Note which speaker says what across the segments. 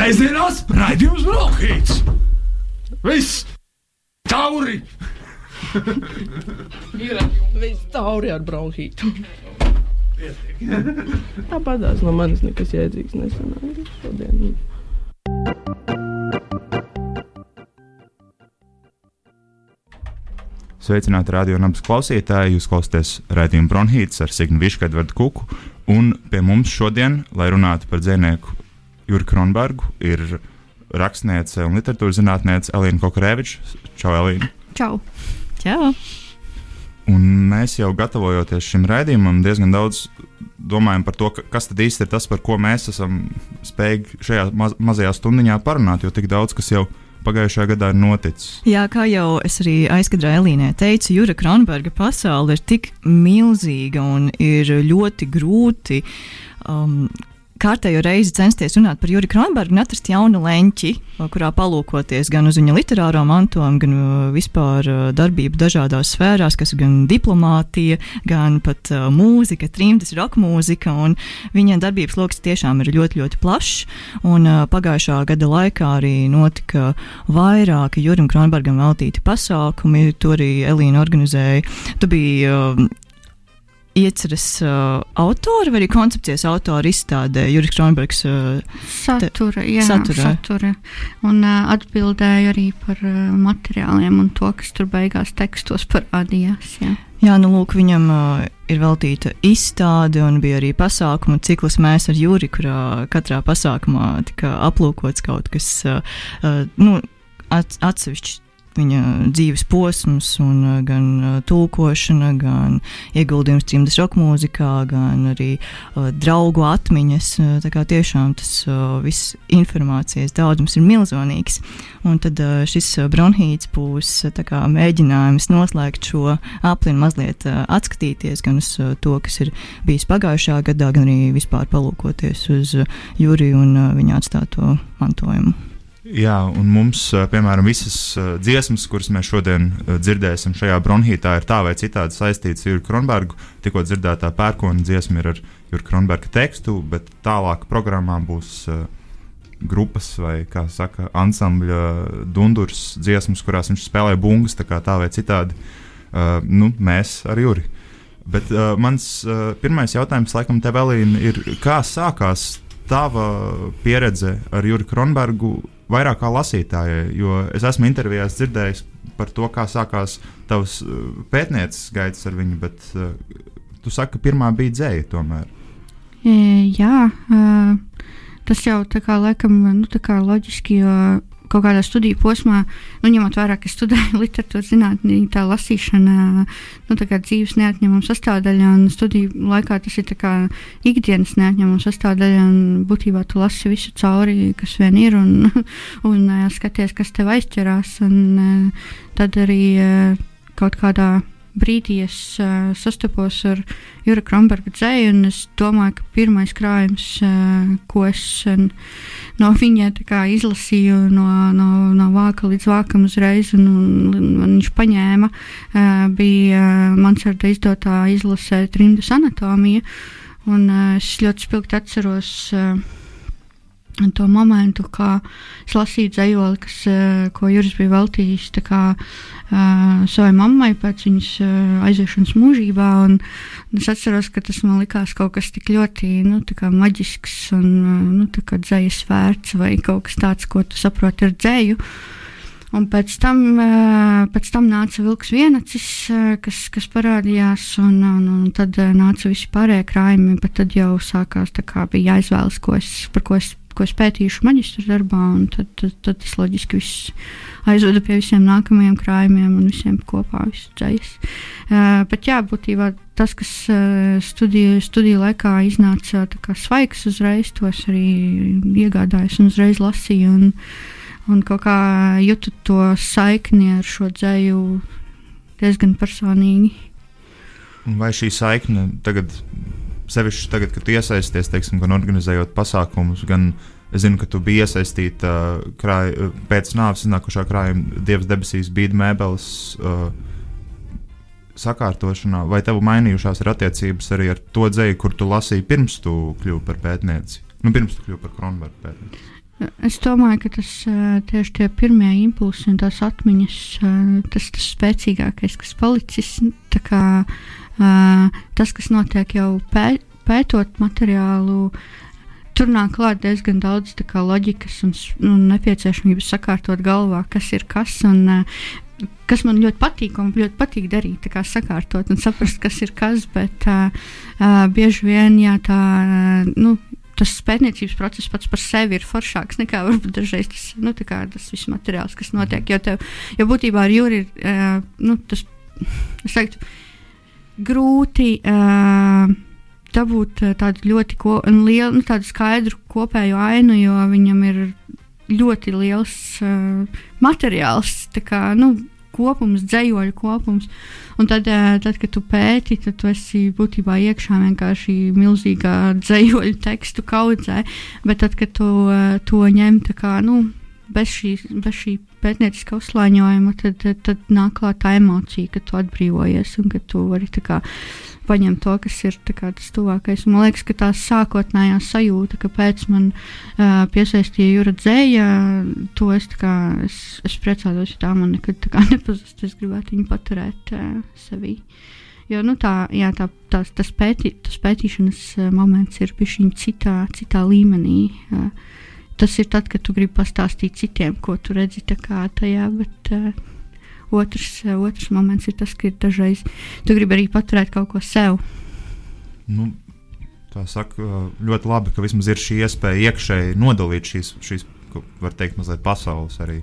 Speaker 1: Sēžamās raidījums Brokhīts! Viss! Tauri!
Speaker 2: Ir viss tauri ar bronhītu. Tāpatās no manis nekas jēdzīgs nesanāca šodien.
Speaker 3: Sveicināti radio nabas klausītāji! Jūs klausāties raidījuma Bronhīts ar Signu Višku, Edvardu Kuku. Un pie mums šodien, lai runātu par dzinieku Jurku Kronbergu, ir rakstniece un literatūras zinātniece Elīna Kokareviča. Čau, Elīna!
Speaker 4: Čau! Čau!
Speaker 3: Un mēs jau gatavojoties šim raidījumam, diezgan daudz domājam par to, ka, kas tad īsti ir tas, par ko mēs esam spējīgi šajā maz mazajā stundiņā parunāt, jo tik daudz kas jau pagājušajā gadā ir noticis.
Speaker 4: Jā, kā jau es arī aizkadrā Elīnē teicu, Jura Kronberga pasaule ir tik milzīga un ir ļoti grūti. Um, kārtējo reizi censties runāt par Juriju Kronbergu un atrast jaunu leņķi, kurā palūkoties gan uz viņa literāro mantojumu, gan vispār darbību dažādās sfērās, kas ir gan diplomātija, gan pat mūzika, trimdas, roka mūzika. Viņa darbības lokus tiešām ir ļoti, ļoti plašs. Un pagājušā gada laikā arī notika vairāki Jurim Kronbergam veltīti pasākumi. To arī Elīna organizēja. Tu biji ieceres uh, autori vai arī koncepcijas autori izstādē Juris Kronbergs. Uh,
Speaker 5: satura, jā,
Speaker 4: satura.
Speaker 5: satura. Un uh, atbildēja arī par uh, materiāliem un to, kas tur beigās tekstos parādījās. Jā.
Speaker 4: Jā, nu, lūk, viņam uh, ir veltīta izstāde, un bija arī pasākuma cikls Mēs ar Jūri, kurā katrā pasākumā tika aplūkots kaut kas uh, uh, nu, atsevišķs viņa dzīves posms, un, uh, gan uh, tulkošana, gan ieguldījums cimdas roka mūzikā, gan arī uh, draugu atmiņas. Uh, tā kā tiešām tas uh, viss informācijas daudzums ir milzīgs. Un tad uh, šis bronhīts būs kā, mēģinājums noslēgt šo aplinu, mazliet uh, atskatīties gan uz uh, to, kas ir bijis pagājušā gadā, gan arī vispār palūkoties uz uh, Juriju un uh, viņa atstāto mantojumu.
Speaker 3: Jā, un mums, piemēram, visas dziesmas, kuras mēs šodien dzirdēsim šajā bronhītā, ir tā vai citādi saistītas ar Jurku Kronbergu. Tikko dzirdētā pērkona dziesma ir ar Jurku Kronberga tekstu, bet tālāk programmā būs grupas vai, kā saka, ansambļa dundurs dziesmas, kurās viņš spēlē bungas, tā kā tā vai citādi. Nu, mēs ar Juri. Bet uh, mans uh, pirmais jautājums, laikam, tev, Elīna, ir, kā sākās tava pieredze ar Jurku Kronbergu? Vairāk kā lasītājai, jo es esmu intervijās dzirdējis par to, kā sākās tavs uh, pētnieces gaitas ar viņu, bet uh, tu saki, ka pirmā bija dzēja tomēr.
Speaker 5: E, jā, uh, tas jau tā kā laikam, nu, tā kā loģiski, jo kaut kādā studiju posmā, nu, ņemot vērā, ka studēju literatūras zinātnē, tā lasīšana, nu, tā dzīves neatņemama sastāvdaļa, un studiju laikā tas ir ikdienas neatņemama sastāvdaļa, būtībā tu lasi visu cauri, kas vien ir, un, un skaties, kas tev aizķerās, un tad arī kaut kādā brīdī es uh, sastapos ar Jura Kronberga dzēju, un es domāju, ka pirmais krājums, uh, ko es uh, no viņa izlasīju, no, no, no vāka līdz vākam uzreiz, un, un, un viņš paņēma, uh, bija uh, Mansarda izdotā izlasē Trimdas anatomija, un uh, es ļoti spilgti atceros. Uh, to momentu, kā es lasīju dzējoli, kas, ko Juris bija veltījis kā, uh, savai mammai pēc viņas uh, aiziešanas mūžībā. Es atceros, ka tas man likās kaut kas tik ļoti nu, maģisks un nu, dzējas vērts vai kaut kas tāds, ko tu saproti ar dzēju. Un pēc tam, pēc tam nāca vilks vienacis, kas, kas parādījās, un, un, un tad nāca visi pārējie krājumi, tad jau sākās, kā bija jāizvēlas, ko es, par ko es ko es pētīšu maģistra darbā, un tad, tad, tad tas loģiski viss aizveda pie visiem nākamajiem krājumiem un visiem kopā dzējas. Uh, bet jā, būtībā tas, kas uh, studiju, studiju laikā iznāca svaigs uzreiz, tos arī iegādājos un uzreiz lasīju. Un, un kaut kā jūtu to saikni ar šo dzēju diezgan personīgi.
Speaker 3: Vai šī saikne tagad sevišķi tagad, kad iesaisties, teiksim, gan organizējot pasākumus, gan es zinu, ka tu biji iesaistīta uh, krāj, uh, pēc nāves iznākušā krājuma Dievs debesīs bīda mēbeles. Uh, Sakārtošanā, vai tev mainījušās ir attiecības arī ar to dzēju, kur tu lasīji pirms tu kļuvi par pētnieci? Nu, pirms tu kļuvi par Kronberga pētnieci.
Speaker 5: Es domāju, ka tas tieši tie pirmie impulsi un tās atmiņas, tas tas spēcīgākais, kas palicis. Kā, tas, kas notiek jau pē, pētot materiālu, tur nāk klāt diezgan daudz kā, loģikas un, un nepieciešamības sakārtot galvā, kas ir kas. Un, kas man ļoti patīk, un ļoti patīk darīt, kā sakārtot un saprast, kas ir kas. Bet uh, uh, bieži vien jā, tā, uh, nu, tas pētniecības process pats par sevi ir foršāks nekā varbūt dažreiz tas, nu, tas viss materiāls, kas notiek. Jo, tev, jo būtībā ar jūri ir uh, nu, tas, es teiktu, grūti. Uh, dabūt tādu ļoti ko, lielu, nu, tādu skaidru kopēju ainu, jo viņam ir ļoti liels uh, materiāls. Kā, nu, kopums, dzējoļu kopums. Un tad, eh, tad, kad tu pēti, tad tu esi būtībā iekšā vienkārši milzīgā dzējoļu tekstu kaudzē. Bet tad, kad tu eh, to ņem kā, nu, bez, šī, bez šī pētnieciskā uzslāņojuma, tad, tad, tad nāk klāt tā emocija, ka tu atbrīvojies un ka tu vari kā, paņem to, kas ir kā, tas tuvākais. Man liekas, ka tā sākotnējā sajūta, kāpēc man uh, piesaistīja jūra dzēja, to es, kā, es, es priecājos, ja tā man nekad tā nepazust. Es gribētu viņu paturēt uh, sevī. Jo nu, tā, jā, tā, tā, tas, pēti, tas pētīšanas moments ir bijis citā, citā līmenī. Uh, tas ir tad, kad tu gribi pastāstīt citiem, ko tu redzi tajā. Bet, uh, Otrs, eh, otrs moments ir tas, ka dažreiz tu gribi arī paturēt kaut ko sev.
Speaker 3: Nu, tā saka, ļoti labi, ka vismaz ir šī iespēja iekšēji nodalīt šīs, šīs var teikt, mazliet pasaules arī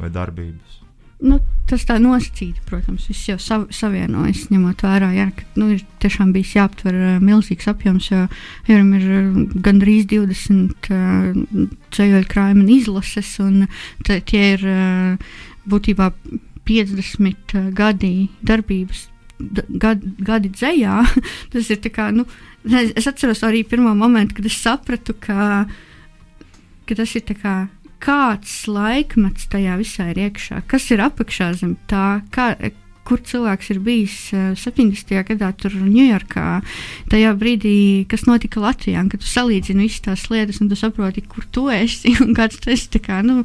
Speaker 3: vai darbības.
Speaker 5: Nu, tas tā nosacīti, protams, viss jau sav, savienojas, ņemot vērā, jā, ka nu, ir tiešām bijis jāaptver uh, milzīgs apjoms, jo Jurim ir gandrīz 20 uh, ceļoļu krājuma izlases, un tie ir uh, būtībā 50 uh, gadi darbības. Gadi, gadi dzējā, tas ir kā, nu, es atceros arī pirmo momentu, kad es sapratu, ka, ka tas ir kā, kāds laikmets tajā visā ir iekšā, kas ir apakšā zem tā, kā, kur cilvēks ir bijis 70. Eh, gadā, tur Ņujorkā, tajā brīdī, kas notika Latvijā, kad tu salīdzini visas tās lietas, un tu saproti, kur tu esi un kāds tu esi. Kā, nu,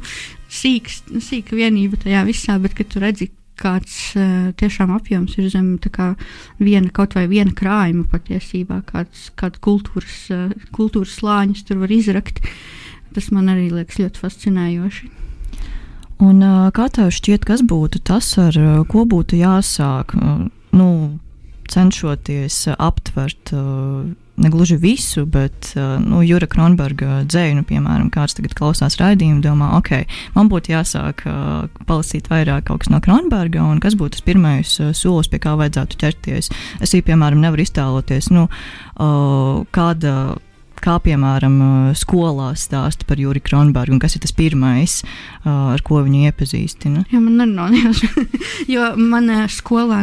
Speaker 5: sīks, sīka vienība tajā visā, bet kad tu redzi, kāds uh, tiešām apjoms ir zem kā, viena kaut vai viena krājuma patiesībā, kāds, kāds kultūras, uh, kultūras slāņus tur var izrakt. Tas man arī liekas ļoti fascinējoši.
Speaker 4: Un, kā tev šķiet, kas būtu tas, ar ko būtu jāsāk? Nu, cenšoties aptvert ne gluži visu, bet nu, Jura Kronberga dzēju, nu, piemēram, kāds tagad klausās raidījumu, domā, ok, man būtu jāsāk palasīt vairāk kaut kas no Kronberga, un kas būtu tas pirmais solis, pie kā vajadzētu ķerties. Es īstenībā, piemēram, nevaru iztēloties, nu, kāda kā piemēram skolās stāsta par Juriju Kronbergu, un kas ir tas pirmais, ar ko viņu iepazīstina?
Speaker 5: Jā, man nenonījās, jo manā skolā,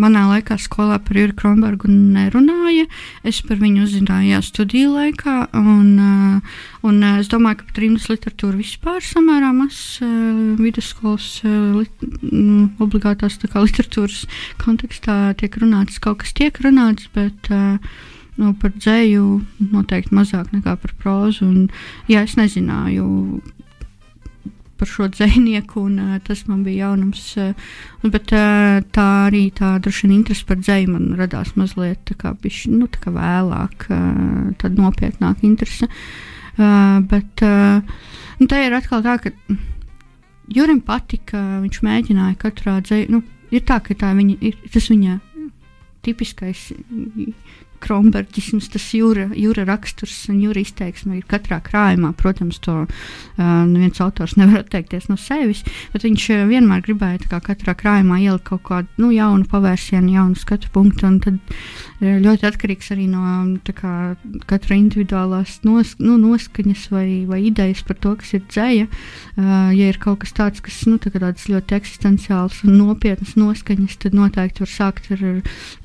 Speaker 5: manā laikā skolā par Juriju Kronbergu nerunāja. Es par viņu uzzināju jā, studiju laikā, un, un es domāju, ka par rindas literatūru vispār samērā maz vidusskolas lit, obligātās kā, literatūras kontekstā tiek runāts, kaut kas tiek runāts, bet uh, nu, par dzēju noteikti mazāk nekā par prózu. Un, jā, es nezināju par šo dzinieku, un uh, tas man bija jaunums. Uh, bet uh, tā arī tā droši vien interese par dzēju man radās mazliet tā kā, bišķi, nu, tā kā vēlāk, uh, tad nopietnāk interese. Uh, bet uh, nu, tā ir atkal tā, ka Jurim patika, viņš mēģināja katrā dzēju. Nu, ir tā, ka tā viņa, ir, tas viņa tipiskais Kronbergisms, tas jūra, jūra raksturs un jūra izteiksme ir katrā krājumā. Protams, to uh, neviens autors nevar atteikties no sevis, bet viņš uh, vienmēr gribēja kā, katrā krājumā ielikt kaut kādu nu, jaunu pavērsienu, jaunu skatu punktu. Tad uh, ļoti atkarīgs arī no kā, katra individuālās nos, nu, noskaņas vai, vai idejas par to, kas ir dzēja. Uh, ja ir kaut kas tāds, kas nu, tā ļoti eksistenciāls un nopietns noskaņas, tad noteikti var sākt ar,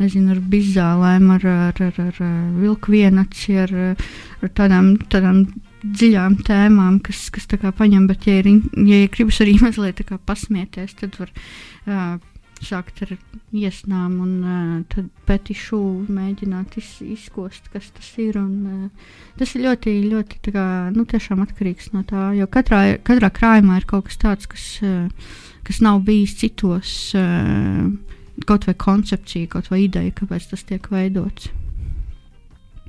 Speaker 5: nezinu, ar bizzālēm, ar, ar ar, ar, vilku vienaci, ar, ar tādām, tādām dziļām tēmām, kas, kas tā kā paņem, bet, ja ir, ja ir gribas arī mazliet pasmieties, tad var uh, sākt ar iesnām, un uh, tad petišu mēģināt iz, izkost, kas tas ir. Un, uh, tas ir ļoti, ļoti tā kā, nu, atkarīgs no tā, jo katrā, katrā krājumā ir kaut kas tāds, kas, uh, kas nav bijis citos, uh, kaut vai koncepcija, kaut vai ideja, kāpēc tas tiek veidots.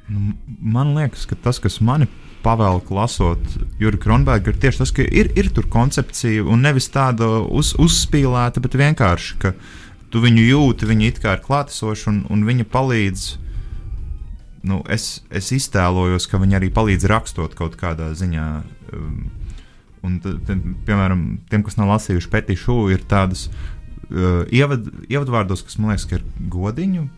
Speaker 3: Nu, man liekas, ka tas, kas mani pavēlka lasot Juriju Kronbergu, ir tieši tas, ka ir, ir tur koncepcija un nevis tāda uz, uzspīlēta, bet vienkārši, ka tu viņu jūti, viņa it kā ir klātesoša un, un viņa palīdz. Nu, es, es iztēlojos, ka viņi arī palīdz rakstot kaut kādā ziņā. Um, un, piemēram, tiem, kas nav lasījuši Petišu, ir tādas uh, ievad, ievadvārdos, kas man liekas, ka ir godiņu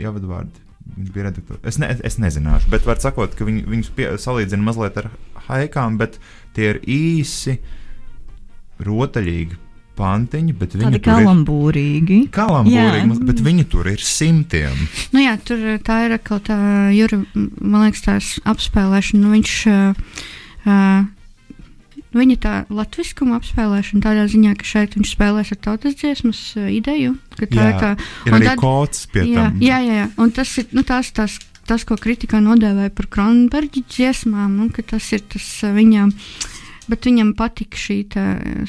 Speaker 3: ievadvārdi Viņš bija redaktors. Es, ne, es nezināšu, bet var sakot, ka viņ, viņus pie, salīdzina mazliet ar haikām, bet tie ir īsi, rotaļīgi pantiņi, bet viņi
Speaker 4: Tādi kalambūrīgi.
Speaker 3: Ir, kalambūrīgi, jā. bet viņi tur ir simtiem.
Speaker 5: Nu jā, tur tā ir atkal tā jūra, man liekas, tās apspēlēšana. Nu, viņš uh, Viņa tā latviskuma apspēlēšana tādā ziņā, ka šeit viņš spēlēs ar tautas dziesmas uh, ideju. Tā
Speaker 3: jā, ir tā ir arī tad, kods pie
Speaker 5: jā, tam. Jā, jā, jā, un tas ir nu, tās, tās, tas, ko kritikā nodēvēja par Kronberģa dziesmām, un tas ir tas uh, viņam. Uh, bet viņam patika šī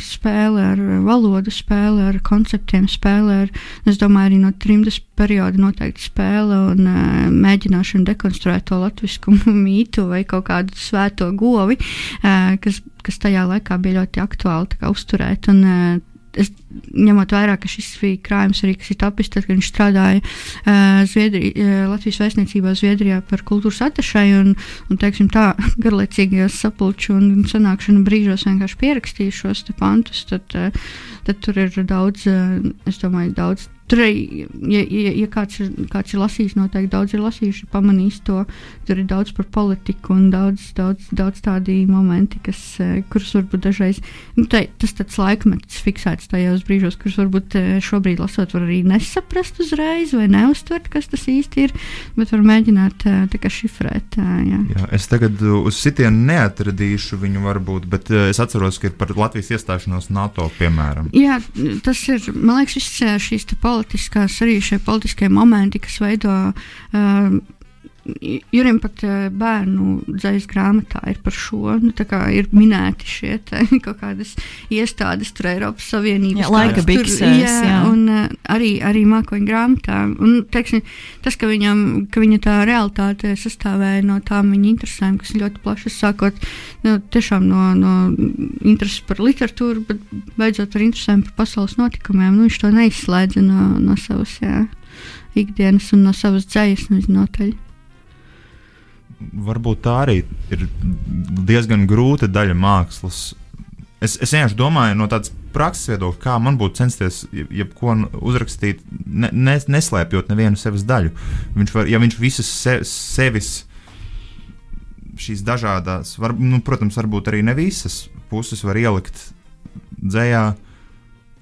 Speaker 5: spēle ar valodu, spēle ar konceptiem, spēle ar, es domāju, arī no trimdas perioda noteikti spēle un uh, mēģināšana dekonstruēt to latviskumu mītu vai kaut kādu svēto govi, uh, kas, kas tajā laikā bija ļoti aktuāli kā, uzturēt. Un, uh, es, ņemot vērā, ka šis bija krājums arī, kas ir tapis, tad, kad viņš strādāja uh, Zviedri, uh, Latvijas vēstniecībā Zviedrijā par kultūras atašai un, un teiksim tā, garlaicīgajos sapulču un sanākšanu brīžos vienkārši pierakstīju šos pantus, tad, uh, tad tur ir daudz, uh, es domāju, daudz Tur arī, ja, ja, ja kāds, ir, kāds ir lasījis, noteikti daudz ir lasījuši, pamanījis to. Tur ir daudz par politiku un daudz, daudz, daudz tādi momenti, kas, eh, kurus varbūt dažreiz, nu, tā, tas tāds laikmets fiksēts tajos brīžos, kurus varbūt eh, šobrīd lasot, var arī nesaprast uzreiz vai neuztvert, kas tas īsti ir, bet var mēģināt eh, tā kā šifrēt. Jā.
Speaker 3: Jā, es tagad uz sitienu neatradīšu viņu varbūt, bet es atceros, ka ir par Latvijas iestāšanos NATO, piemēram.
Speaker 5: Jā, tas ir, man liekas, viss šīs te politikas politiskās, arī šie politiskie momenti, kas veido. Uh, Jurim pat uh, bērnu dzīslu grāmatā ir par šo. Nu, ir minēti šie te, kaut kādas iestādes, tur Eiropas Savienības
Speaker 4: jā, laika biksēs. Jā, jā.
Speaker 5: Un uh, arī, arī mākoņu grāmatā. Un, teiksim, tas, ka, viņam, ka viņa tā realitāte sastāvēja no tām viņa interesēm, kas ļoti plašas, sākot nu, tiešām no, no intereses par literatūru, bet beidzot ar interesēm par pasaules notikumiem. Nu, viņš to neizslēdza no, no savas jā, ikdienas un no savas dzējas visnotaļ
Speaker 3: varbūt tā arī ir diezgan grūta daļa mākslas. Es, es vienkārši domāju, no tādas prakses viedokļa, kā man būtu censties jebko uzrakstīt, ne, ne, neslēpjot nevienu sevis daļu. Viņš var, ja viņš visas se, sevis, šīs dažādas, var, nu, protams, varbūt arī ne visas puses var ielikt dzējā,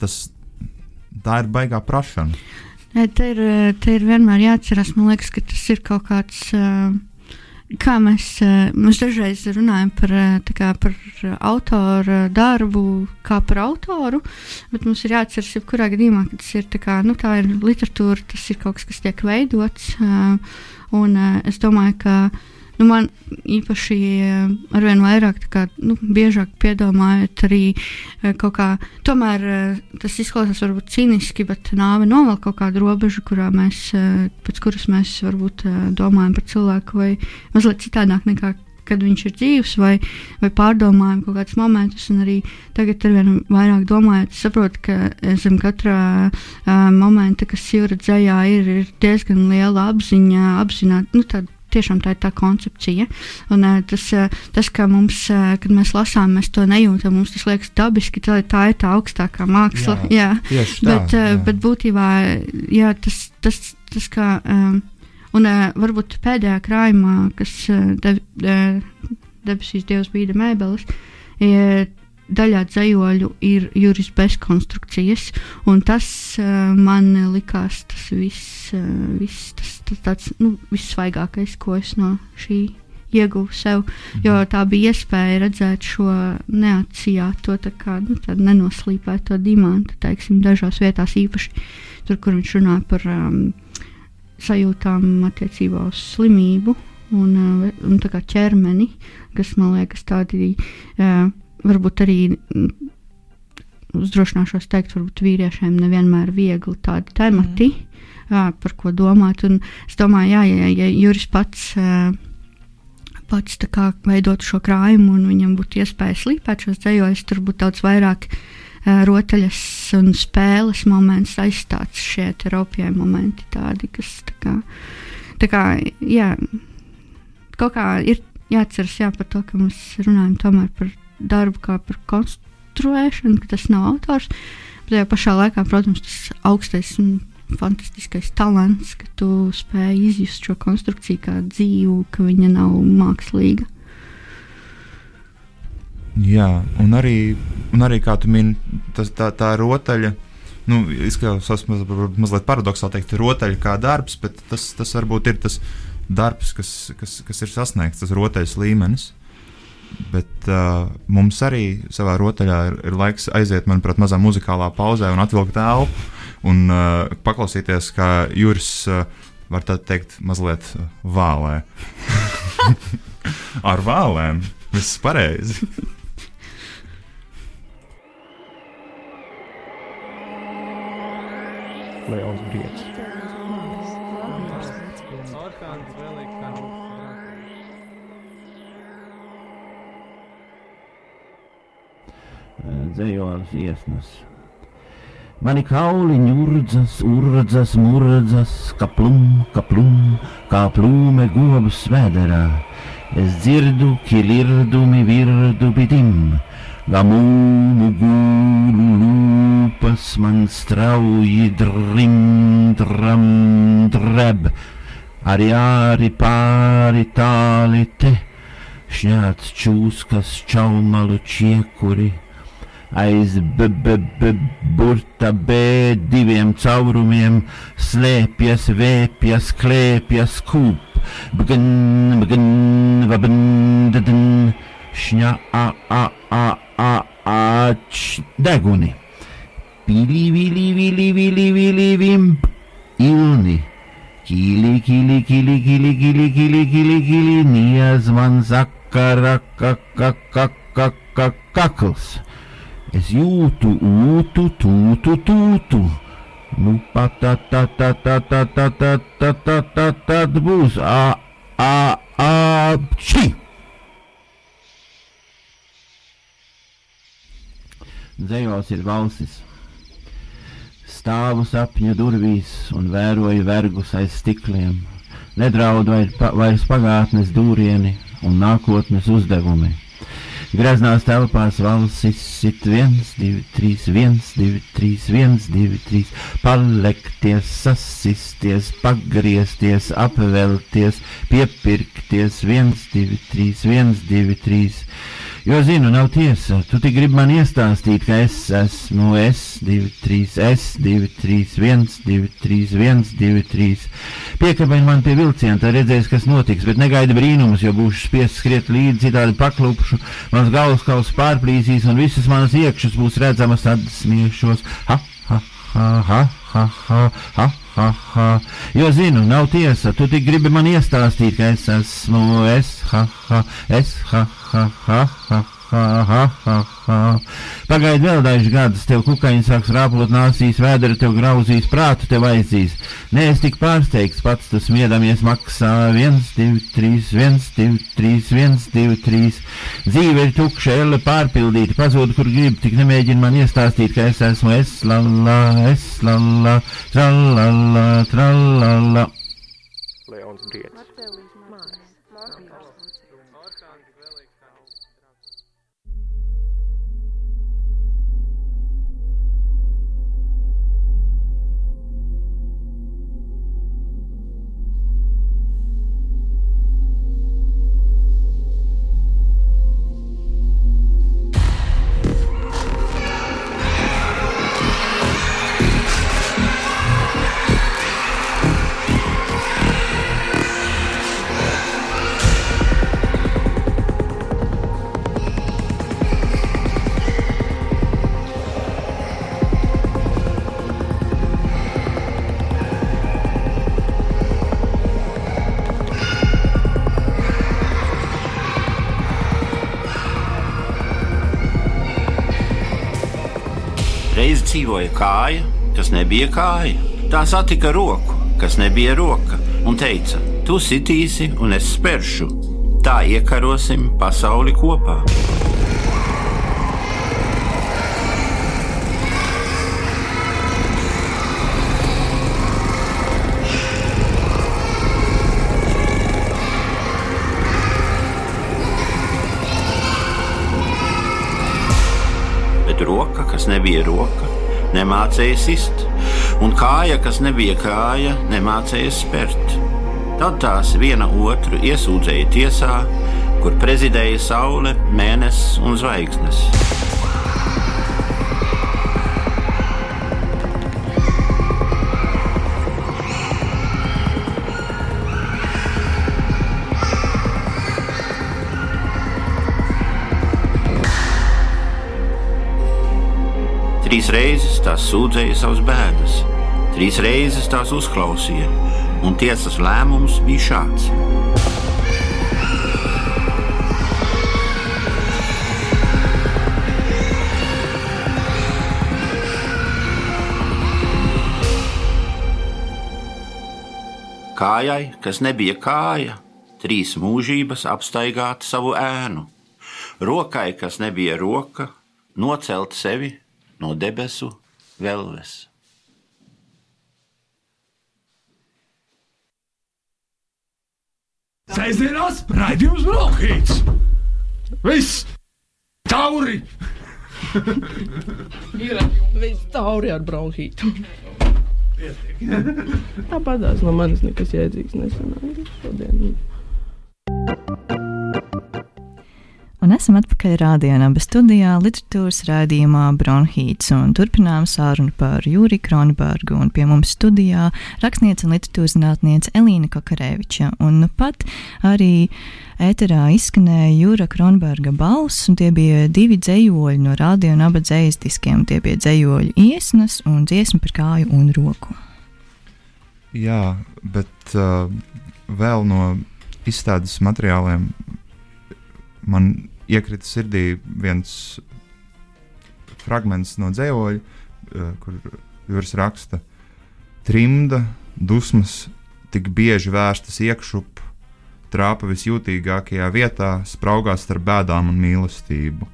Speaker 3: tas tā ir baigā prašana.
Speaker 5: Te ir, te ir vienmēr jāatcerās, man liekas, ka tas ir kaut kāds. Uh, kā mēs, eh, mēs dažreiz runājam par, eh, kā, par autoru darbu, kā par autoru, bet mums ir jāatcerās, ka jebkurā gadījumā tas ir, kā, nu, tā ir literatūra, tas ir kaut kas, kas tiek veidots. Eh, un es domāju, ka nu, man īpaši eh, arvien vairāk, kā, nu, biežāk piedomājot arī eh, kaut kā, tomēr eh, tas izklausās varbūt cīniski, bet nāve novelk kaut kādu robežu, kurā mēs, pēc kuras mēs varbūt domājam par cilvēku vai mazliet citādāk nekā kad viņš ir dzīves, vai, vai pārdomājam kaut kādus momentus. Arī tagad, ar vien vairāk domājot, saprotu, ka zem katra uh, momenta, kas jūra dzējā, ir, ir diezgan liela apziņa, apzināta, nu, tāda tiešām tā ir tā koncepcija. Un, uh, tas, uh, tas, ka mums, uh, kad mēs lasām, mēs to nejūtam, mums tas liekas dabiski, tā, tā ir tā augstākā māksla. Jā, jā. Tā, bet, jā. bet būtībā jā, tas, tas, tas kā. Um, un varbūt pēdējā krājumā, kas de, uh, debesīs dievs bija mēbeles, daļā dzējoļu ir juris bezkonstrukcijas, un tas uh, man likās tas viss, uh, viss tas, tas tāds, nu, vissvaigākais, ko es no šī ieguvu sev, jo tā bija iespēja redzēt šo neatsijāto, tā kā nu, nenoslīpēto dimantu, teiksim, dažās vietās īpaši tur, kur viņš runāja par um, sajūtām attiecībā uz slimību un, uh, un ķermeni, kas man liekas tādi uh, varbūt arī. Mm, uzdrošināšos teikt, varbūt vīriešiem nevienmēr viegli tādi temati, mm. jā, par ko domāt. Un es domāju, jā, ja, ja Juris pats, pats veidot šo krājumu un viņam būtu iespēja slīpēt šos dzējos, tur būtu daudz vairāk rotaļas un spēles moments aizstāts šie teropie momenti, tādi, kas tā kā, tā kā jā, kaut kā ir jāatceras jā, par to, ka mēs runājam tomēr par darbu kā par konstruēšanu, ka tas nav autors. Bet tajā pašā laikā, protams, tas augstais un fantastiskais talants, ka tu spēj izjust šo konstrukciju kā dzīvu, ka viņa nav mākslīga.
Speaker 3: Jā, un arī, un arī kā tu mini, tas, tā, tā rotaļa. Nu, izklausās maz, mazliet paradoxāli teikt, rotaļa kā darbs, bet tas, tas varbūt ir tas darbs, kas, kas, kas ir sasniegts, tas rotaļas līmenis. Bet uh, mums arī savā rotaļā ir, ir laiks aiziet, manuprāt, mazā muzikālā pauzē un atvilkt telpu un uh, paklausīties, kā Juris uh, var teikt, mazliet vālē. Ar vālēm viss pareizi.
Speaker 6: Leons Briets.
Speaker 7: Dzējolis iesnas. Mani kauliņi urdzas, urdzas, murdzas, kaplum, kaplum, kā plūme govs vēderā. Es dzirdu, kilirdumi virdu bidim, gamūmu gūlu lūpas man strauji drim, dram, dreb, arī āri pāri tāli te, šņāts čūskas čaumalu čiekuri aiz burta B diviem caurumiem slēpjas, vēpjas, klēpjas kūp, bgan, bgan, vabn, dadn, šņa, a, a, a, a, a, č, deguni. Pili, vili, vili, vili, vili, vimp, ilni. Kili, kili, kili, kili, kili, kili, kili, kili, niez man zakara, kakakakakakakakls. Kak, Es jūtu, ūtu, tūtu, tūtu. Nu, pat tā, tā, tā, tā, tā, tā, tā, tā, tā, tā, tā būs. A, a, a, či! Dzējos ir valsis. Stāvu sapņu durvīs un vēroju vergus aiz stikliem. Nedraudu vairs pagātnes dūrieni un nākotnes uzdevumi. Graznās telpās valsis sit 1, 2, 3, 1, 2, 3, 1, 2, 3. Palekties, sasisties, pagriezties, apvelties, piepirkties 1, 2, 3, 1, 2, 3. Jo zinu, nav tiesa. Tu tik gribi man iestāstīt, ka es esmu S2, 3, S2, 3, 1, 2, 3, 1, 2, 3. Piekabini man pie vilciena, tad redzēs, kas notiks, bet negaidi brīnumus, jo būšu spiests skriet līdzi, citādi paklupšu, mans galvaskauls pārplīsīs un visas manas iekšas būs redzamas, tad smiešos. Ha, ha, ha, ha, ha, ha, ha ha, ha. Jo zinu, nav tiesa, tu tik gribi man iestāstīt, ka es esmu es, ha, ha, es, ha, ha, ha, ha. Ha, ha, ha, ha. Pagaidi vēl dažus gadus, tev kukaiņi sāks rāpot nāsīs, vēdera tev grauzīs, prātu tev aizdīs. Nē, es tik pārsteigts, pats tas miedamies maksā 1, 2, 3, 1, 2, 3, 1, 2, 3. Dzīve ir tukša, elle pārpildīta, pazūd, kur grib, tik nemēģina man iestāstīt, ka es esmu es, la, la, es, la, la, tra, la, la, tra, la, la. Dzīvoja kāja, kas nebija kāja. Tā satika roku, kas nebija roka, un teica: Tu sitīsi, un es spēršu. Tā iekarosim pasauli kopā. roka, kas nebija roka, nemācīja sist, un kāja, kas nebija kāja, nemācīja spērt. Tad tās viena otru iesūdzēja tiesā, kur prezidēja saule, mēnesis un zvaigznes. Trīs reizes tās sūdzēja savas bēdas, trīs reizes tās uzklausīja, un tiesas lēmums bija šāds. Kājai, kas nebija kāja, trīs mūžības apstaigāt savu ēnu, rokai, kas nebija roka, nocelt sevi no debesu velves.
Speaker 1: Sēžamās raidījums Brokhīts. Viss! Tauri!
Speaker 2: Ir viss tauri ar bronhītu. Tāpatās no manis nekas jēdzīgs nesanāca šodien.
Speaker 4: Esam atpakaļ rādījumā, studijā literatūras rādījumā Bronhīts un turpinām sārunu par Jūri Kronbergu un pie mums studijā rakstniece un literatūras zinātniece Elīna Kakareviča. Un nu pat arī ēterā izskanēja Jūra Kronberga balss, un tie bija divi dzējoļi no rādio un aba dzējas diskiem. Tie bija dzējoļi iesnas un dziesma par kāju un roku.
Speaker 3: Jā, bet uh, vēl no izstādes materiāliem man iekrita sirdī viens fragments no dzējoļa, uh, kur Juris raksta, trimda, dusmas tik bieži vērstas iekšup, trāpa visjūtīgākajā vietā, spraugās starp bēdām un mīlestību.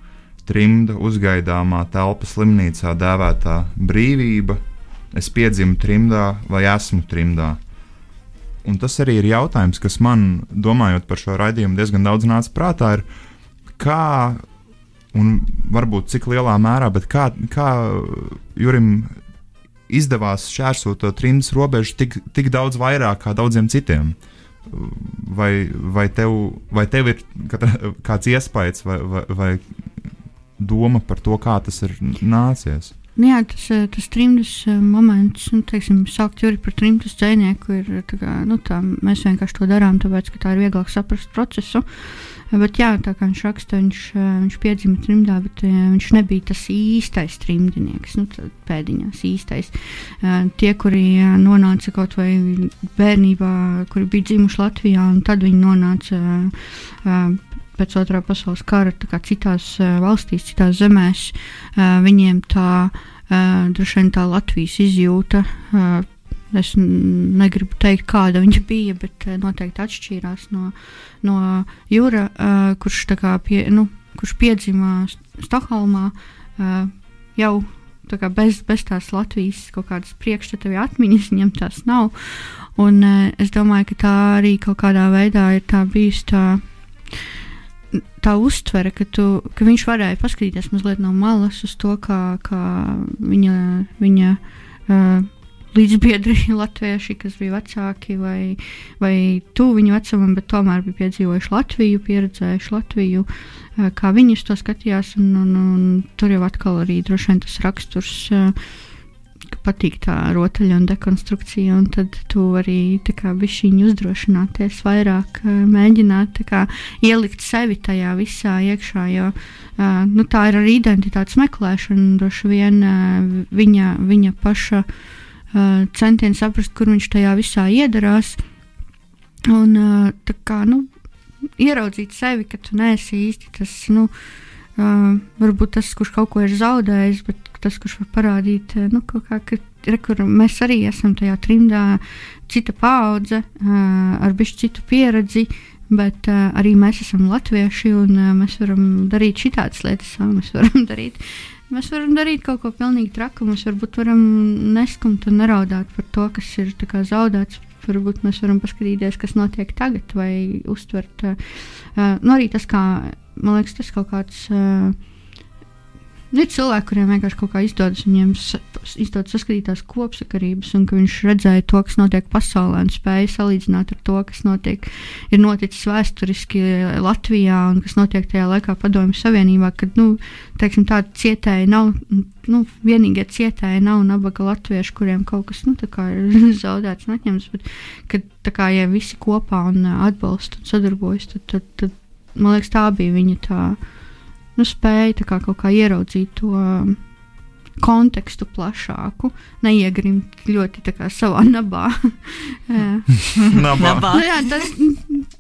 Speaker 3: Trimda uzgaidāmā telpa slimnīcā dēvētā brīvība, es piedzimu trimdā vai esmu trimdā. Un tas arī ir jautājums, kas man, domājot par šo raidījumu, diezgan daudz nāca prātā. Ir, kā, un varbūt cik lielā mērā, bet kā, kā Jurim izdevās šķērsot to trimdas robežu tik, tik daudz vairāk kā daudziem citiem? Vai, vai, tev, vai tev ir kāds iespējas vai, vai, vai doma par to, kā tas ir nācies?
Speaker 5: Nu jā, tas, tas trimdas eh, moments, nu, teiksim, saukt Juri par trimdas dzēnieku, ir tā kā, nu, tā, mēs vienkārši to darām, tāpēc, ka tā ir vieglāk saprast procesu. Bet jā, tā kā viņš raksta, viņš, eh, viņš piedzima trimdā, bet viņš nebija tas īstais trimdinieks, nu, pēdiņās īstais. Tie, kuri nonāca kaut vai bērnībā, kuri bija dzimuši Latvijā, un tad viņi nonāca pēc otrā pasaules kara citās valstīs, citās zemēs, viņiem tā droši vien tā Latvijas izjūta. Es negribu teikt, kāda viņa bija, bet uh, noteikti atšķīrās no, no Jūra, uh, kurš, pie, nu, kurš piedzima Stokholmā uh, jau kā bez, bez tās Latvijas kaut kādas priekšstata vai atmiņas, viņam tās nav. Un, es domāju, ka tā arī kaut kādā veidā ir tā bijusi tā tā uztvere, ka, tu, ka viņš varēja paskatīties mazliet no malas uz to, kā, kā viņa, viņa uh, līdzbiedri latvieši, kas bija vecāki vai, vai tuvu viņu vecumam, bet tomēr bija piedzīvojuši Latviju, pieredzējuši Latviju, uh, kā viņi to skatījās. Un, un, un tur jau atkal arī droši vien tas raksturs. Uh, patīk tā rotaļa un dekonstrukcija, un tad tu arī bišķiņu uzdrošināties vairāk, mēģināt kā, ielikt sevi tajā visā iekšā, jo nu, tā ir arī identitātes meklēšana, droši vien viņa, viņa paša uh, centieni saprast, kur viņš tajā visā iedarās, un uh, tā kā, nu, ieraudzīt sevi, ka tu neesi īsti tas, nu, uh, varbūt tas, kurš kaut ko ir zaudējis, bet tas, kurš var parādīt, nu, kā, ka re, mēs arī esam tajā trimdā, cita paudze, ar bišķi citu pieredzi, bet uh, arī mēs esam latvieši un uh, mēs varam darīt šitādas lietas, mēs varam darīt. Mēs varam darīt kaut ko pilnīgi traku. Mēs varbūt varam neskumt un neraudāt par to, kas ir zaudēts. Varbūt mēs varam paskatīties, kas notiek tagad, vai uztvert. Uh, nu, arī tas, kā man liekas, tas kaut kāds. Uh, Ir cilvēki, kuriem vienkārši kaut kā izdodas, viņiem izdodas saskatīt tās kopsakarības, un viņš redzēja to, kas notiek pasaulē, un spēja salīdzināt ar to, kas notiek, ir noticis vēsturiski Latvijā, un kas notiek tajā laikā Padomju Savienībā, kad, nu, teiksim, tādi cietēji nav, nu, vienīgie cietēji nav nabaga latvieši, kuriem kaut kas, nu, ir zaudēts un atņemts, bet, kad, kā, ja visi kopā un atbalsta un sadarbojas, tad, tad, tad, man liekas, tā bija viņa tā nu, spēja kā, kaut kā ieraudzīt to um, kontekstu plašāku, neiegrimt ļoti kā, savā nabā.
Speaker 3: nabā.
Speaker 4: Nabā.
Speaker 5: nu, jā, tas,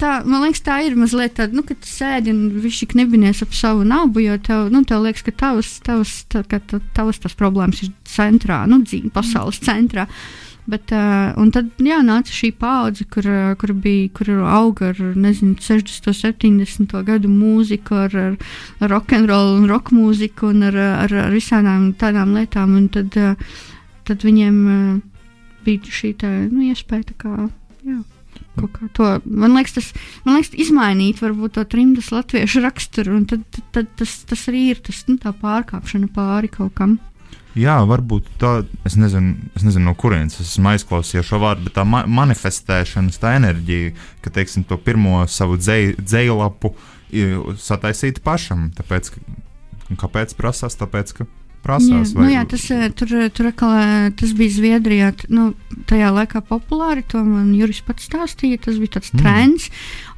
Speaker 5: tā, man liekas, tā ir mazliet tāda, nu, ka tu sēdi un viņš knibinies ap savu nabu, jo tev, nu, tev liekas, ka tavas, tavas, tā, ka tavas tas problēmas ir centrā, nu, dzīve pasaules centrā. Uh, Bet, uh, un tad jā, nāca šī paudze, kur, uh, kur, bija, kur auga ar nezinu, 60, 70 gadu mūziku, ar, ar, ar rokenrolu un roka mūziku un ar, ar, ar visām tādām lietām. Un tad, uh, tad viņiem uh, bija šī tā, nu, iespēja tā kā. Jā. To, man liekas, tas man liekas, izmainīt varbūt to trimdas latviešu raksturu, un tad, tad, tad tas, tas arī ir tas, nu, tā pārkāpšana pāri kaut kam.
Speaker 3: Jā, varbūt tā, es nezinu, es nezinu no kurienes es esmu aizklausījies šo vārdu, bet tā ma manifestēšanas, tā enerģija, ka, teiksim, to pirmo savu dzēju lapu sataisīt pašam. Tāpēc, kāpēc prasās? Tāpēc, ka prasās.
Speaker 5: Jā, vai... nu jā tas, eh, tur, tur atkal, eh, tas bija Zviedrijā. Nu, tajā laikā populāri, to man Juris pats stāstīja. Tas bija tāds mm. trends.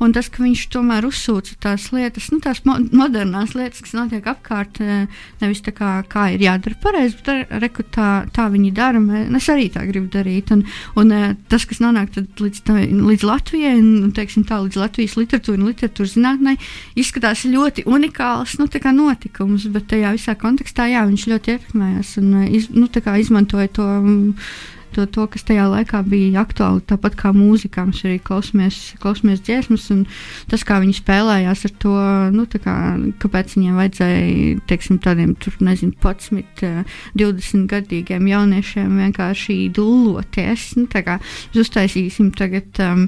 Speaker 5: Un tas, ka viņš tomēr uzsūca tās lietas, nu, tās mo modernās lietas, kas notiek apkārt, eh, nevis tā kā, kā ir jādara pareizi, bet reku, tā, tā viņi dara. Es arī tā gribu darīt. Un, un tas, kas nonāk līdz, tā, līdz Latvijai, un teiksim, tā, līdz Latvijas literatūrai un literatūras zinātnē, izskatās ļoti unikāls nu, notikums, bet tajā visā kontekstā jā, viņš ļoti ļoti ietekmējās un eh, iz, nu, izmantoja to. Mm, to, to, kas tajā laikā bija aktuāli, tāpat kā mūzikā. Mēs arī klausāmies, klausāmies dziesmas, un tas, kā viņi spēlējās ar to, nu, kā, kāpēc viņiem vajadzēja, teiksim, tādiem, tur, nezinu, 11, 20 gadīgiem jauniešiem vienkārši dulloties. Nu, kā uztaisīsim tagad, um,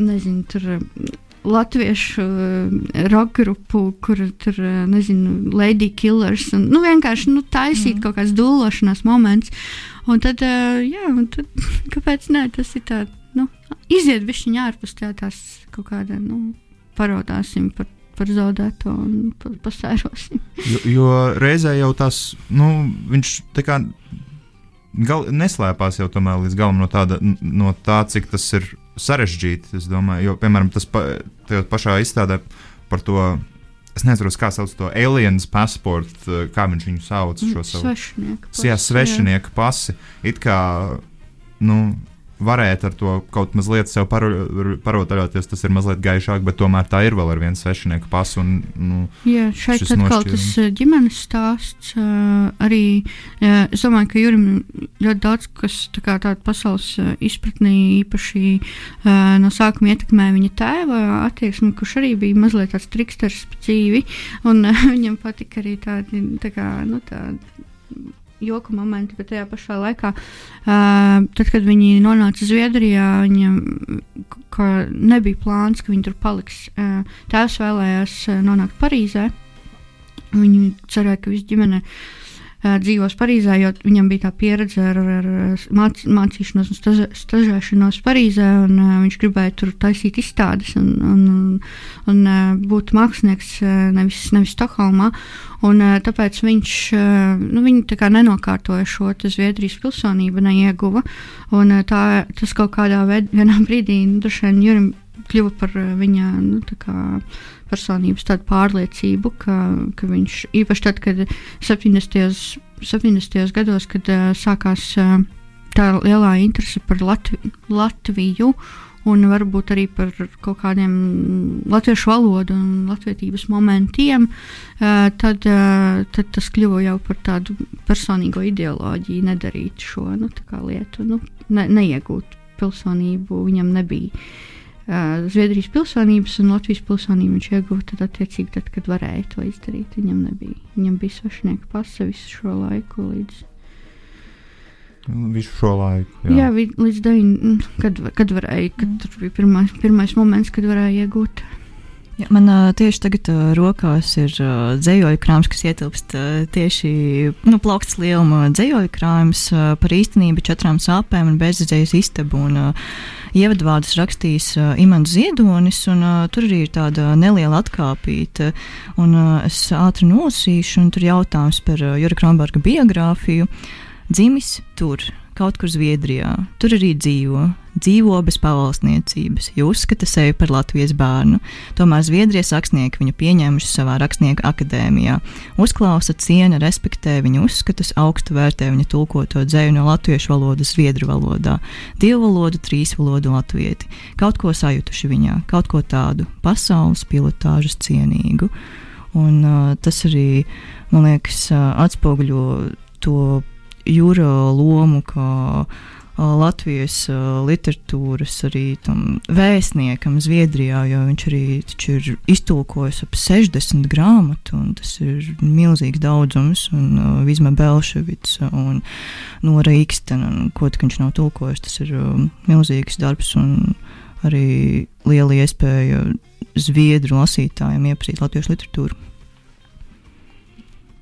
Speaker 5: nezinu, tur latviešu uh, roka grupu, kur tur, uh, nezinu, Lady Killers. Un, nu, vienkārši nu, taisīt mm. kaut kāds dūlošanās moments. Un tad, uh, jā, un tad kāpēc nē, tas ir tā, nu, iziet višķiņā ārpus tā, tās kaut kāda, nu, parodāsim par par zaudēto un pasērosim.
Speaker 3: jo, jo reizē jau tas, nu, viņš tā kā gal, neslēpās jau tomēr līdz galam no, tāda, no tā, cik tas ir sarežģīti. Es domāju, jo, piemēram, tas pa, pašā izstādē par to. Es nezinu, kā sauc to aliens pasportu, kā viņš viņu sauc. Šo savu
Speaker 5: svešinieku pasi.
Speaker 3: Jā, svešinieku pasi. It kā, nu, varētu ar to kaut mazliet sev parotaļoties, tas ir mazliet gaišāk, bet tomēr tā ir vēl ar vienu svešinieku pasu. Un, nu,
Speaker 5: Jā, šeit atkal tas eh, ģimenes stāsts uh, arī. Uh, es domāju, ka Jurim ļoti daudz kas tā kā tāda pasaules uh, izpratnī īpaši no sākuma ietekmē viņa tēva attieksmi, kurš arī bija mazliet tāds triksters dzīvi, un viņam patika arī tādi, tā kā, nu, tādi joka momenti, bet tajā pašā laikā, uh, tad, kad viņi nonāca Zviedrijā, viņam nebija plāns, ka viņi tur paliks. Uh, tēvs vēlējās nonākt Parīzē. Viņi cerēja, ka visa ģimene uh, dzīvos Parīzē, jo viņam bija tā pieredze ar, ar māc, mācīšanos un stažē, stažēšanos Parīzē. Un, uh, viņš gribēja tur taisīt izstādes un, un, un uh, būt mākslinieks nevis, nevis Stokholmā. Un, tāpēc viņš nu, nenokārtoja šo Zviedrijas pilsonību, neieguva. Un, tā, tas kaut kādā veidā, brīdī, nu, Jurim kļuva par viņa nu, personības pārliecību, ka, ka viņš īpaši tad, kad 70. 70. gados, kad uh, sākās uh, tā lielā interese par Latvi Latviju. Un varbūt arī par kaut kādiem latviešu valodu un latviedzības momentiem, tad, tad tas kļuva jau par tādu personīgo ideoloģiju, nedarīt šo nu, lietu, nu, ne, neiegūt pilsonību. Viņam nebija Zviedrijas pilsonības un Latvijas pilsonību. Viņš ieguva tad, attiecīgi, tad, kad varēja to izdarīt. Viņam nebija. Viņam bija svešinieka pasa visu šo laiku līdz
Speaker 3: Visu šo laiku.
Speaker 5: Jā, jā vi, līdz 9. Kad, kad varēja, kad tur bija pirmais, pirmais moments, kad varēja iegūt.
Speaker 4: Ja, man uh, tieši tagad uh, rokās ir uh, dzējoļu krājums, kas ietilpst uh, tieši nu, plaukts lieluma dzējoļu krājums uh, par īstenību, četrām sāpēm un bezizējas istabu. Un, uh, Ievadvārdus rakstījis uh, Imants Ziedonis, un uh, tur arī ir tāda neliela atkāpīta. Un, uh, es ātri nosīšu, un tur jautājums par uh, Jura Kronberga biogrāfiju. Dzimis tur, kaut kur Zviedrijā. Tur arī dzīvo. Dzīvo bez pavalsniecības, jo uzskata sevi par Latvijas bērnu. Tomēr Zviedrijas rakstnieki viņu pieņēmuši savā rakstnieku akadēmijā. Uzklausa, ciena, respektē viņa uzskatus, augstu vērtē viņa tulkoto dzēju no latviešu valodas zviedru valodā, divu valodu, trīs valodu latvieti. Kaut ko sajutuši viņā, kaut ko tādu pasaules pilotāžas cienīgu. Un, uh, tas arī, man liekas, uh, atspoguļo to jūra lomu, kā Latvijas literatūras arī vēstniekam Zviedrijā, jo viņš arī ir iztulkojis ap 60 grāmatu, un tas ir milzīgs daudzums, un uh, Vizma Belševica un Nora Ikstena, un ko tik viņš nav tulkojis, tas ir uh, milzīgs darbs un arī liela iespēja Zviedru lasītājiem iepazīt latviešu literatūru.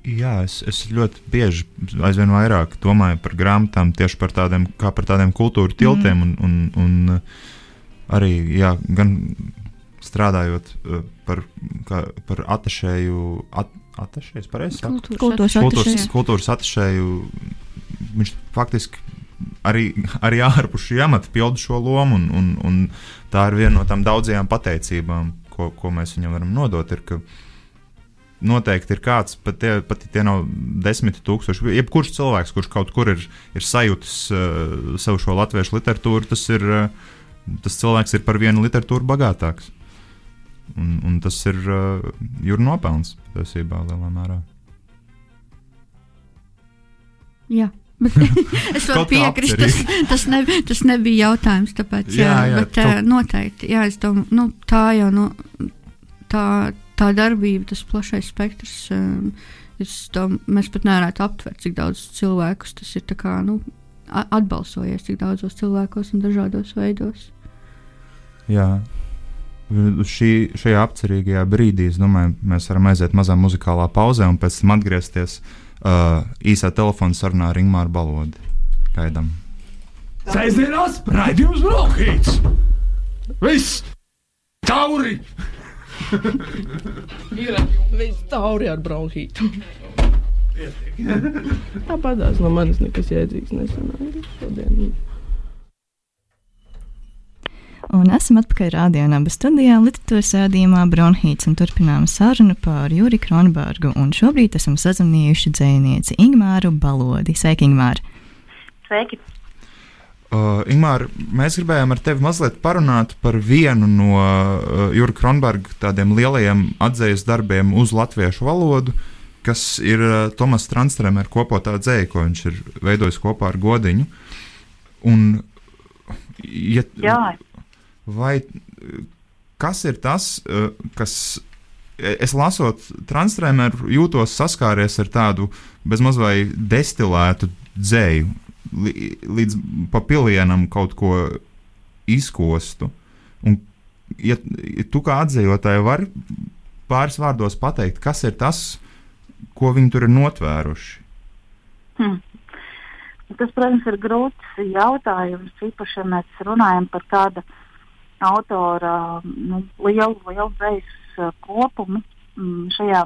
Speaker 3: Jā, es, es ļoti bieži, aizvien vairāk domāju par grāmatām, tieši par tādiem, kā par tādiem kultūra tiltiem. Mm. Un, un, un uh, arī jā, gan strādājot uh, par, kā, par atašēju, at, atašēju, pareizi sakot,
Speaker 4: kultūras,
Speaker 3: kultūras, kultūras atašēju. Viņš faktiski arī, arī ārpus šī amata pilda šo lomu, un, un, un tā ir viena no tām daudzajām pateicībām, ko, ko mēs viņam varam nodot. Ir, ka, uh, noteikti ir kāds, pat, tie, pat tie nav desmit tūkstoši. Jebkurš cilvēks, kurš kaut kur ir, ir sajūtis uh, savu šo latviešu literatūru, tas, ir, uh, tas cilvēks ir par vienu literatūru bagātāks. Un, un tas ir uh, jūras nopelns patiesībā lielā mērā.
Speaker 5: Jā. Es varu piekrist, tas, tas, ne, tas nebija jautājums. Tāpēc, jā, jā, jā bet, kaut... noteikti. Jā, domāju, nu, tā jau nu, tā, tā darbība, tas plašais spektrs. Um, to, mēs pat nevarētu aptvert, cik daudz cilvēkus tas ir kā, nu, atbalsojies, cik daudzos cilvēkos un dažādos veidos.
Speaker 3: Jā. Šī, šajā apcerīgajā brīdī, es domāju, mēs varam aiziet mazā muzikālā pauzē un pēc tam atgriezties uh, īsā telefona sarunā ar Ingūru Balodi. Gaidām!
Speaker 1: Sēžamās raidījums Brokhīts! Viss! Tauri!
Speaker 2: Ir viss tauri ar bronhītu. Tāpatās no manis nekas jēdzīgs nesanāca šodien.
Speaker 4: Un esam atpakaļ rādījumā, studijā, literatūras rādījumā Bronhīts un turpinām sarunu par Juri Kronbergu. Un šobrīd esam sazvanījuši dzēnieci Ingmāru Balodi. Sveiki, Ingmāra!
Speaker 8: Sveiki!
Speaker 3: Uh, Ingūna, mēs gribējām ar tevi mazliet parunāt par vienu no uh, Jurka Kronberga tādiem lielajiem atzīves darbiem uz latviešu valodu, kas ir uh, Tomas Transtrēmers kopotā dzēja, ko viņš ir veidojis kopā ar Godiņu. Un, ja,
Speaker 8: Jā.
Speaker 3: vai, kas ir tas, uh, kas es lasot Transtrēmeru, jūtos saskāries ar tādu bezmaz vai destilētu dzēju? Līdz papilienam kaut ko izkostu. Un, ja, ja tu kā atzējotāji vari pāris vārdos pateikt, kas ir tas, ko viņi tur ir notvēruši?
Speaker 8: Hmm. Tas, protams, ir grūts jautājums, īpaši, ja mēs runājam par tādu autora nu, lielu, lielu uh, kopumu mm, šajā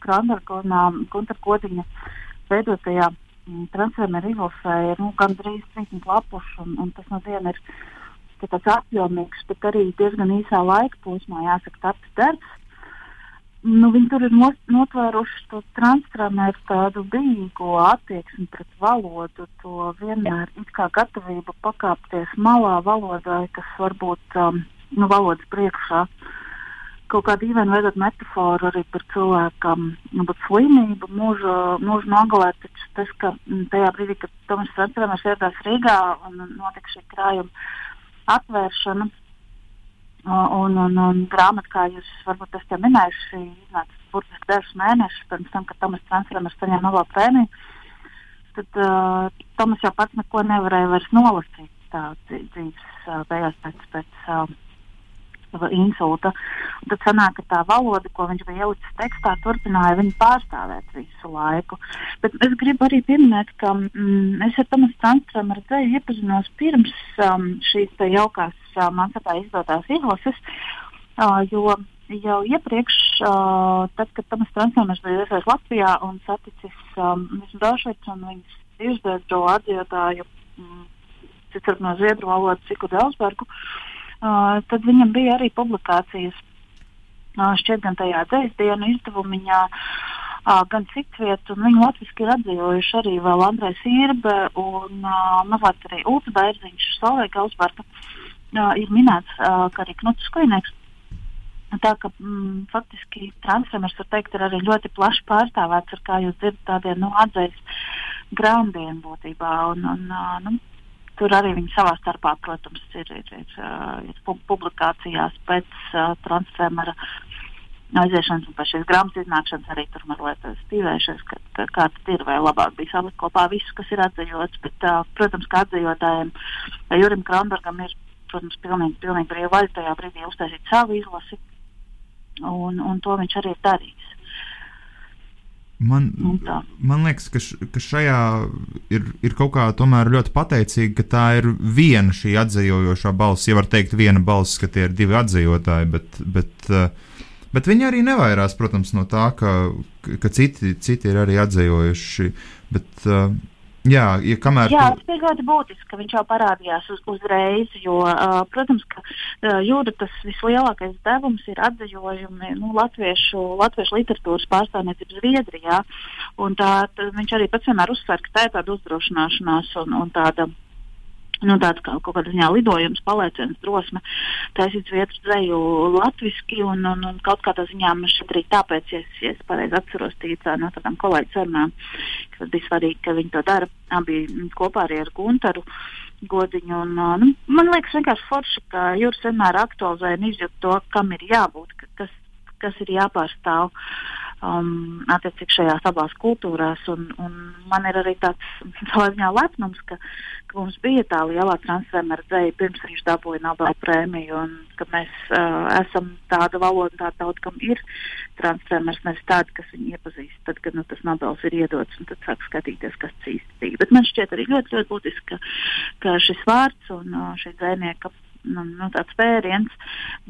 Speaker 8: Krandarkonā, Gunter Kodiņa veidotajā transfermera izlasē ir nu, gandrīz 30 lapušu, un, un tas no viena ir tāds apjomīgs, bet arī diezgan īsā laika posmā jāsaka tapis darbs. nu, viņi tur ir notvēruši to transformēru tādu bīgo attieksmi pret valodu, to vienmēr it kā gatavību pakāpties malā valodai, kas varbūt um, nu, valodas priekšā. Kaut kāda īvēna veidot metaforu arī par cilvēkam, nu, slimību, mūžu, mūžu nogalē, taču tas, ka mm, tajā brīdī, kad Tomas Frančēmers ieradās Rīgā un notika šī krājuma atvēršana, Un, un, un grāmata, kā jūs varbūt esat minējuši, iznāca burtiski dažus mēnešus pirms tam, kad Tomas Transformers saņēma Nobel prēmiju. Tad uh, Tomas jau pats neko nevarēja vairs nolasīt tā dzīves beigās pēc, pēc uh, insulta. Un tad sanāk, ka tā valoda, ko viņš bija ielicis tekstā, turpināja viņu pārstāvēt visu laiku. Bet es gribu arī pieminēt, ka mm, es ar Tomasu Strunke ar dzēju iepazinos pirms um, šīs jaukās uh, sapā izdotās izlases, uh, jo jau iepriekš, uh, tad, kad Tomas Strunke bija ieradies Latvijā un saticis um, Dažvicu un viņas izdevumu atzīvotāju, mm, citur no Zviedru valodas, Ciku Delsbergu, uh, Uh, tad viņam bija arī publikācijas uh, šķiet gan tajā dzēsdienu izdevumiņā, uh, gan citviet, un viņu latviski ir atzīvojuši arī vēl Andrēs Irbe un uh, mazliet arī Ulta Bērziņš, Solveig Elsberta. Uh, ir minēts, uh, ka arī Knuts Skujnieks Tā ka mm, faktiski transformers var teikt, ir arī ļoti plaši pārstāvēts ar, kā jūs dzirdat, tādiem nu, atzīves grāmatiem būtībā. Un, un, nu, Tur arī viņi savā starpā, protams, ir, ir, ir, ir publikācijās pēc uh, transfēmera aiziešanas un pēc šīs grāmatas iznākšanas arī tur mazliet stīvējušies, ka, ka, kā tas ir, vai labāk bija salikt kopā visu, kas ir atzīvots. Bet, uh, protams, kā atzījotājiem, Jurim Kronbergam ir, protams, pilnīgi, pilnīgi brīva vaļa tajā brīdī uztaisīt savu izlasi, un, un to viņš arī ir darījis.
Speaker 3: Man, man liekas, ka, š, ka šajā ir, ir kaut kā tomēr ļoti pateicīgi, ka tā ir viena šī atzīvojošā balss. Ja var teikt, viena balss, ka tie ir divi atzīvotāji, bet, bet, eh, bet viņi arī nevairās, protams, no tā, ka, ka citi, citi ir arī atzīvojuši. Bet, uh, Jā, ja kamēr.
Speaker 8: Jā, tas bija ļoti būtiski, ka viņš jau parādījās uz, uzreiz, jo, uh, protams, ka uh, jūda tas vislielākais devums ir atzījumi nu, latviešu, latviešu literatūras pārstāvniecības Zviedrijā. Un tā, tā, viņš arī pats vienmēr uzsver, ka tā ir tāda uzdrošināšanās un, un tāda nu, tāds kā kaut kādā ziņā lidojums, palieciens, drosme, taisīt vietas dzeju latviski, un, un, un kaut kādā ziņā man šeit arī tāpēc, ja es, ja es pareizi atceros tīcā no tādām kolēģi sarunām, ka bija svarīgi, ka viņi to dara abi kopā arī ar Guntaru. Godiņu, un, nu, man liekas, vienkārši forši, ka Juris vienmēr aktualizē un izjūt to, kam ir jābūt, kas, kas ir jāpārstāv. Uh, um, attiecīgi šajās abās kultūrās. Un, un man ir arī tāds savā ziņā lepnums, ka, ka mums bija tā lielā transformera dzēja pirms viņš dabūja Nobel prēmiju, un ka mēs uh, esam tāda valoda, tā tauta, kam ir transformers, nevis tāda, kas viņu iepazīst, tad, kad nu, tas Nobels ir iedots, un tad sāk skatīties, kas tas īsti bija. Bet man šķiet arī ļoti, ļoti būtiski, ka, ka šis vārds un uh, šī dzēnieka nu, nu, tāds vēriens,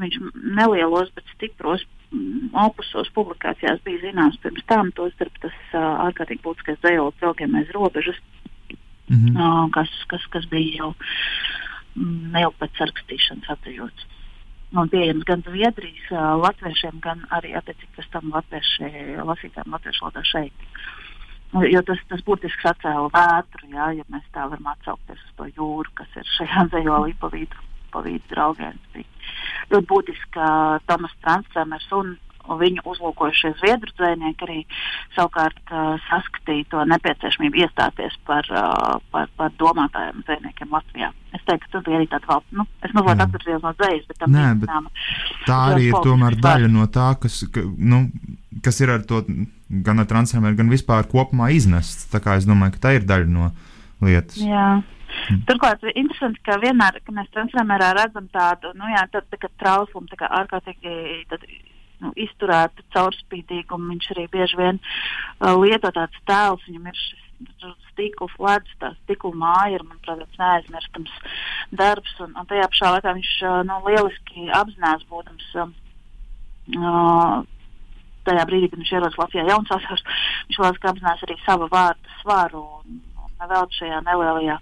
Speaker 8: viņš nelielos, bet stipros mm, opusos publikācijās bija zināms pirms tam, tostarp tas uh, ārkārtīgi būtiskais dzējols draugiem aiz robežas, mm -hmm. uh, kas, kas, kas bija jau mm, neilgi pēc sarakstīšanas atzīvots. Un pieejams gan Zviedrijas uh, latviešiem, gan arī attiecīgi pēc tam latvieši, lasītājiem latviešu valodā šeit. Jo tas, tas būtiski sacēla vētru, jā, ja mēs tā varam atsaukties uz to jūru, kas ir šajā dzējolī pa vidu palīdz draugiem. Ļoti būtiski, ka Tomas Transcēmers un viņu uzlūkojušie zviedru dzēnieki arī savukārt uh, saskatīja to nepieciešamību iestāties par, uh, par, par domātājiem dzēniekiem Latvijā. Es teiktu, ka tas bija arī tāds vēl, nu, es mazliet atgriezies no dzējas, bet
Speaker 3: Nē, bet zināma, tā arī ir tomēr daļa no tā, kas, ka, nu, kas ir ar to gan ar transferu, gan vispār kopumā iznests. Tā kā es domāju, ka tā ir daļa no lietas.
Speaker 8: Jā. Mm. Turklāt ir interesanti, ka vienmēr, kad mēs transformērā redzam tādu, nu jā, tādu tā kā trauslumu, tā kā ārkārtīgi tad, nu, izturētu caurspīdīgumu, viņš arī bieži vien uh, lieto tāds tēls, viņam ir šis stikls, ledus, tā stikla māja ir, manuprāt, neaizmirstams darbs, un, un tajā pašā laikā viņš uh, nu, lieliski apzinās, būdams um, uh, tajā brīdī, kad viņš ierodas Latvijā jaunsāsās, viņš lieliski apzinās arī savu vārdu svaru. Un, vēl šajā nelielajā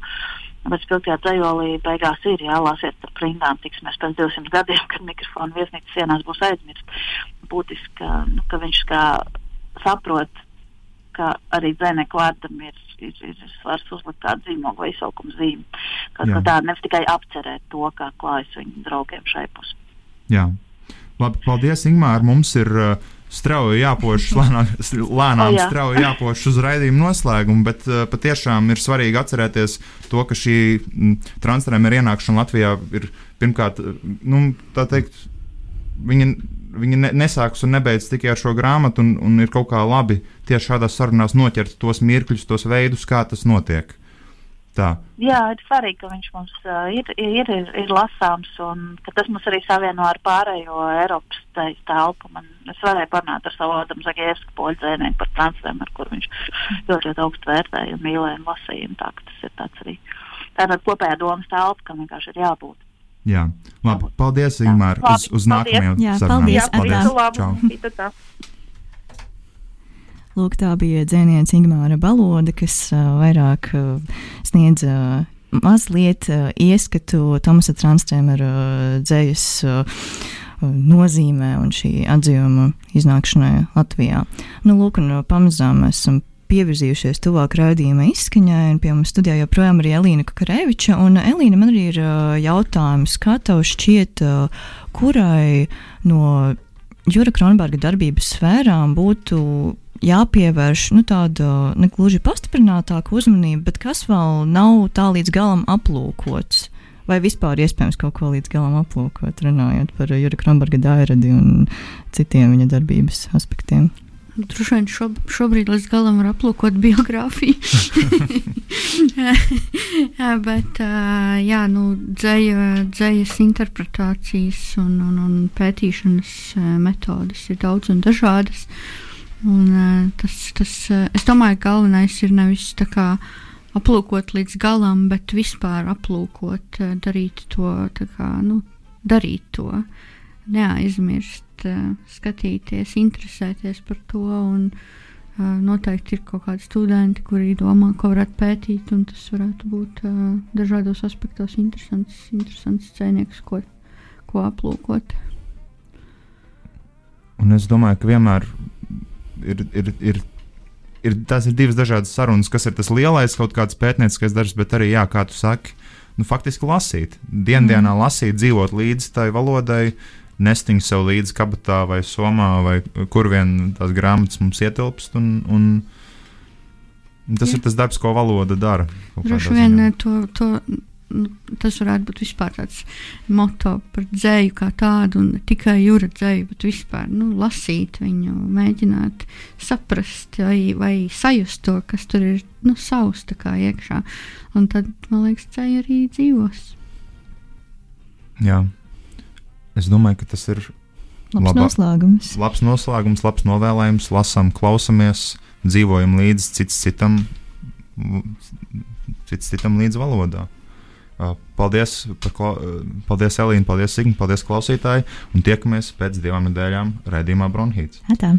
Speaker 8: bet spilgtajā dzējolī beigās ir jālāsiet par rindām, tiksimies pēc 200 gadiem, kad mikrofonu viesnīcas sienās būs aizmirst. būtiska, nu, ka viņš kā saprot, ka arī dzēnieku vārdam ir, ir, ir svars uzlikt kādu zīmogu vai izsaukumu zīmi.
Speaker 3: Jā.
Speaker 8: kā tāda nevis tikai apcerēt to, kā klājas viņu draugiem šai pusē.
Speaker 3: Jā, labi. Paldies, Ingūna. Mums ir uh, strauji jāpoš, lēnām, lēnām
Speaker 8: O, jā.
Speaker 3: strauji jāpoš uz raidījuma noslēgumu, bet uh, patiešām ir svarīgi atcerēties to, ka šī transferēma ienākšana Latvijā ir pirmkārt, uh, nu, tā teikt, viņa, viņa ne, nesāks un nebeidz tikai ar šo grāmatu, un, un ir kaut kā labi tieši šādās sarunās noķert tos mirkļus, tos veidus, kā tas notiek. Tā.
Speaker 8: Jā, ir svarīgi, ka viņš mums uh, ir, ir, ir, ir lasāms un ka tas mums arī savieno ar pārējo Eiropas te- telpu. Man, es varēju parunāt ar savu Adamu Zagēvsku poļu dzēnieku par transferiem, ar kur viņš ļoti, ļoti augstu vērtēja un mīlēja un lasīja. un Tā, tas ir tāds arī tāda kopējā domas telpa, kam vienkārši ir jābūt.
Speaker 3: Jā, labi. Paldies, Ingūna. Uz, uz nākamajām
Speaker 4: Jā,
Speaker 3: sarunām.
Speaker 4: paldies,
Speaker 3: paldies.
Speaker 4: atā.
Speaker 3: Čau.
Speaker 8: Tā.
Speaker 4: Lūk, tā bija dzēniece Ingūna Balode, kas uh, vairāk uh, sniedza uh, mazliet uh, ieskatu Tomasa Transtrēmera uh, dzējas uh, nozīmē un šī atzījuma iznākšanai Latvijā. Nu, lūk, un pamazām mēs esam pievirzījušies tuvāk raidījuma izskaņai, un pie mums studijā joprojām ir Elīna Kakareviča. Un, Elīna, man arī ir jautājums, kā tev šķiet, kurai no Jura Kronberga darbības sfērām būtu jāpievērš nu, tāda ne gluži pastiprinātāka uzmanība, bet kas vēl nav tā līdz galam aplūkots. Vai vispār iespējams kaut ko līdz galam aplūkot, runājot par Jura Kronberga dairadi un citiem viņa darbības aspektiem?
Speaker 5: Droši vien šob, šobrīd līdz galam var aplūkot biogrāfiju. Bet ā, jā, nu, dzēja, dzējas interpretācijas un, un, un pētīšanas metodes ir daudz un dažādas. Un, tas, tas, es domāju, ka galvenais ir nevis tā kā aplūkot līdz galam, bet vispār aplūkot, darīt to, kā, nu, darīt to, neaizmirst, skatīties, interesēties par to. Un, noteikti ir kaut kādi studenti, kuri domā, ko varētu pētīt, un tas varētu būt ā, dažādos aspektos interesants, interesants cēnieks, ko, ko aplūkot.
Speaker 3: Un es domāju, ka vienmēr ir, ir, ir, ir tās ir divas dažādas sarunas, kas ir tas lielais kaut kāds pētnieciskais darbs, bet arī, jā, kā tu saki, nu, faktiski lasīt. Dienā mm. lasīt, dzīvot līdzi tai valodai, nestiņu sev līdzi kabatā vai somā, vai kur vien tās grāmatas mums ietilpst. Un, un, tas
Speaker 5: Jā.
Speaker 3: ir tas darbs, ko valoda dara.
Speaker 5: Droši vien ā, to, to, nu, tas varētu būt vispār tāds moto par dzēju kā tādu, un ne tikai jūra dzēju, bet vispār nu, lasīt viņu, mēģināt saprast vai, vai sajust to, kas tur ir nu, savs tā kā iekšā. Un tad, man liekas, dzēja arī dzīvos.
Speaker 3: Jā. Es domāju, ka tas ir
Speaker 4: Labs
Speaker 3: Labā-
Speaker 4: noslēgums.
Speaker 3: labs noslēgums, labs novēlējums. Lasām, klausamies, dzīvojam līdzi cits citam, cits citam līdz valodā. Uh, Paldies, kla- uh, paldies Elīna, paldies Signa, paldies klausītāji, un tiekamies pēc divām nedēļām raidījumā Bronhīts.
Speaker 4: Atā.